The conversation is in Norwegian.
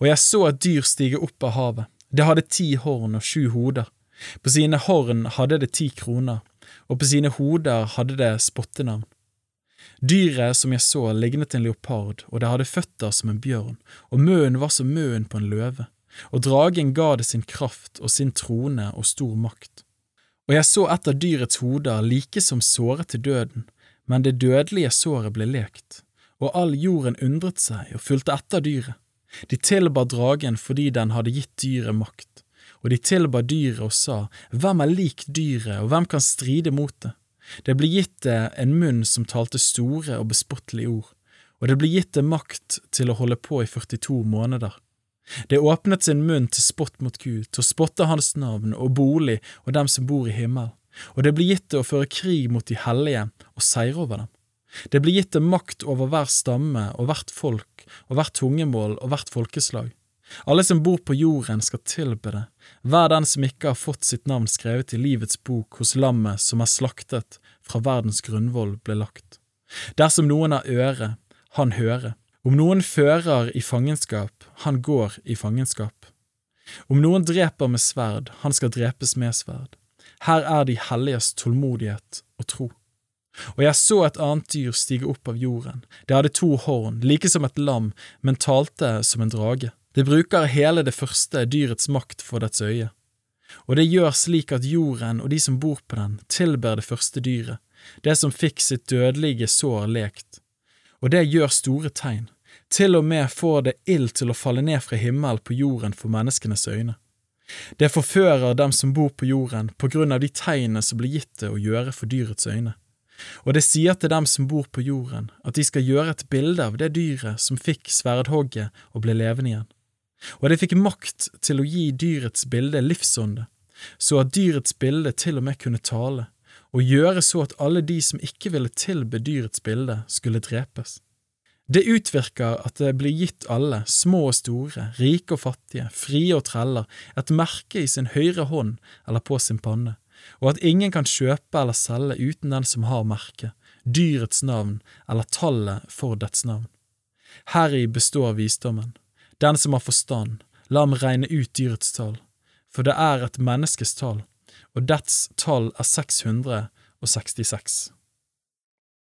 Og jeg så et dyr stige opp av havet. Det hadde ti horn og sju hoder. På sine horn hadde det ti kroner, og på sine hoder hadde det spottenavn. Dyret som jeg så, lignet en leopard, og det hadde føtter som en bjørn, og munnen var som munnen på en løve, og dragen ga det sin kraft og sin trone og stor makt. Og jeg så et av dyrets hoder like som såret til døden, men det dødelige såret ble lekt, og all jorden undret seg og fulgte etter dyret. De tilba dragen fordi den hadde gitt dyret makt, og de tilba dyret og sa, Hvem er lik dyret, og hvem kan stride mot det? Det ble gitt det en munn som talte store og bespottelige ord, og det ble gitt det makt til å holde på i 42 måneder. Det åpnet sin munn til spott mot Gud, til å spotte hans navn og bolig og dem som bor i himmelen, og det ble gitt det å føre krig mot de hellige og seire over dem. Det blir gitt dem makt over hver stamme og hvert folk og hvert tungemål og hvert folkeslag. Alle som bor på jorden skal tilbe det, hver den som ikke har fått sitt navn skrevet i livets bok hos lammet som er slaktet fra verdens grunnvoll ble lagt. Dersom noen har øre, han hører. Om noen fører i fangenskap, han går i fangenskap. Om noen dreper med sverd, han skal drepes med sverd. Her er de helliges tålmodighet og tro. Og jeg så et annet dyr stige opp av jorden, det hadde to horn, like som et lam, men talte som en drage. Det bruker hele det første dyrets makt for dets øye. Og det gjør slik at jorden og de som bor på den, tilber det første dyret, det som fikk sitt dødelige sår lekt. Og det gjør store tegn, til og med får det ild til å falle ned fra himmelen på jorden for menneskenes øyne. Det forfører dem som bor på jorden på grunn av de tegnene som blir gitt det å gjøre for dyrets øyne. Og det sier til dem som bor på jorden, at de skal gjøre et bilde av det dyret som fikk sverdhogget og ble levende igjen. Og det fikk makt til å gi dyrets bilde livsånde, så at dyrets bilde til og med kunne tale, og gjøre så at alle de som ikke ville tilbe dyrets bilde, skulle drepes. Det utvirker at det blir gitt alle, små og store, rike og fattige, frie og treller, et merke i sin høyre hånd eller på sin panne, og at ingen kan kjøpe eller selge uten den som har merket, dyrets navn eller tallet for dets navn. Heri består visdommen. Den som har forstand, la ham regne ut dyrets tall, for det er et menneskes tall, og dets tall er 666.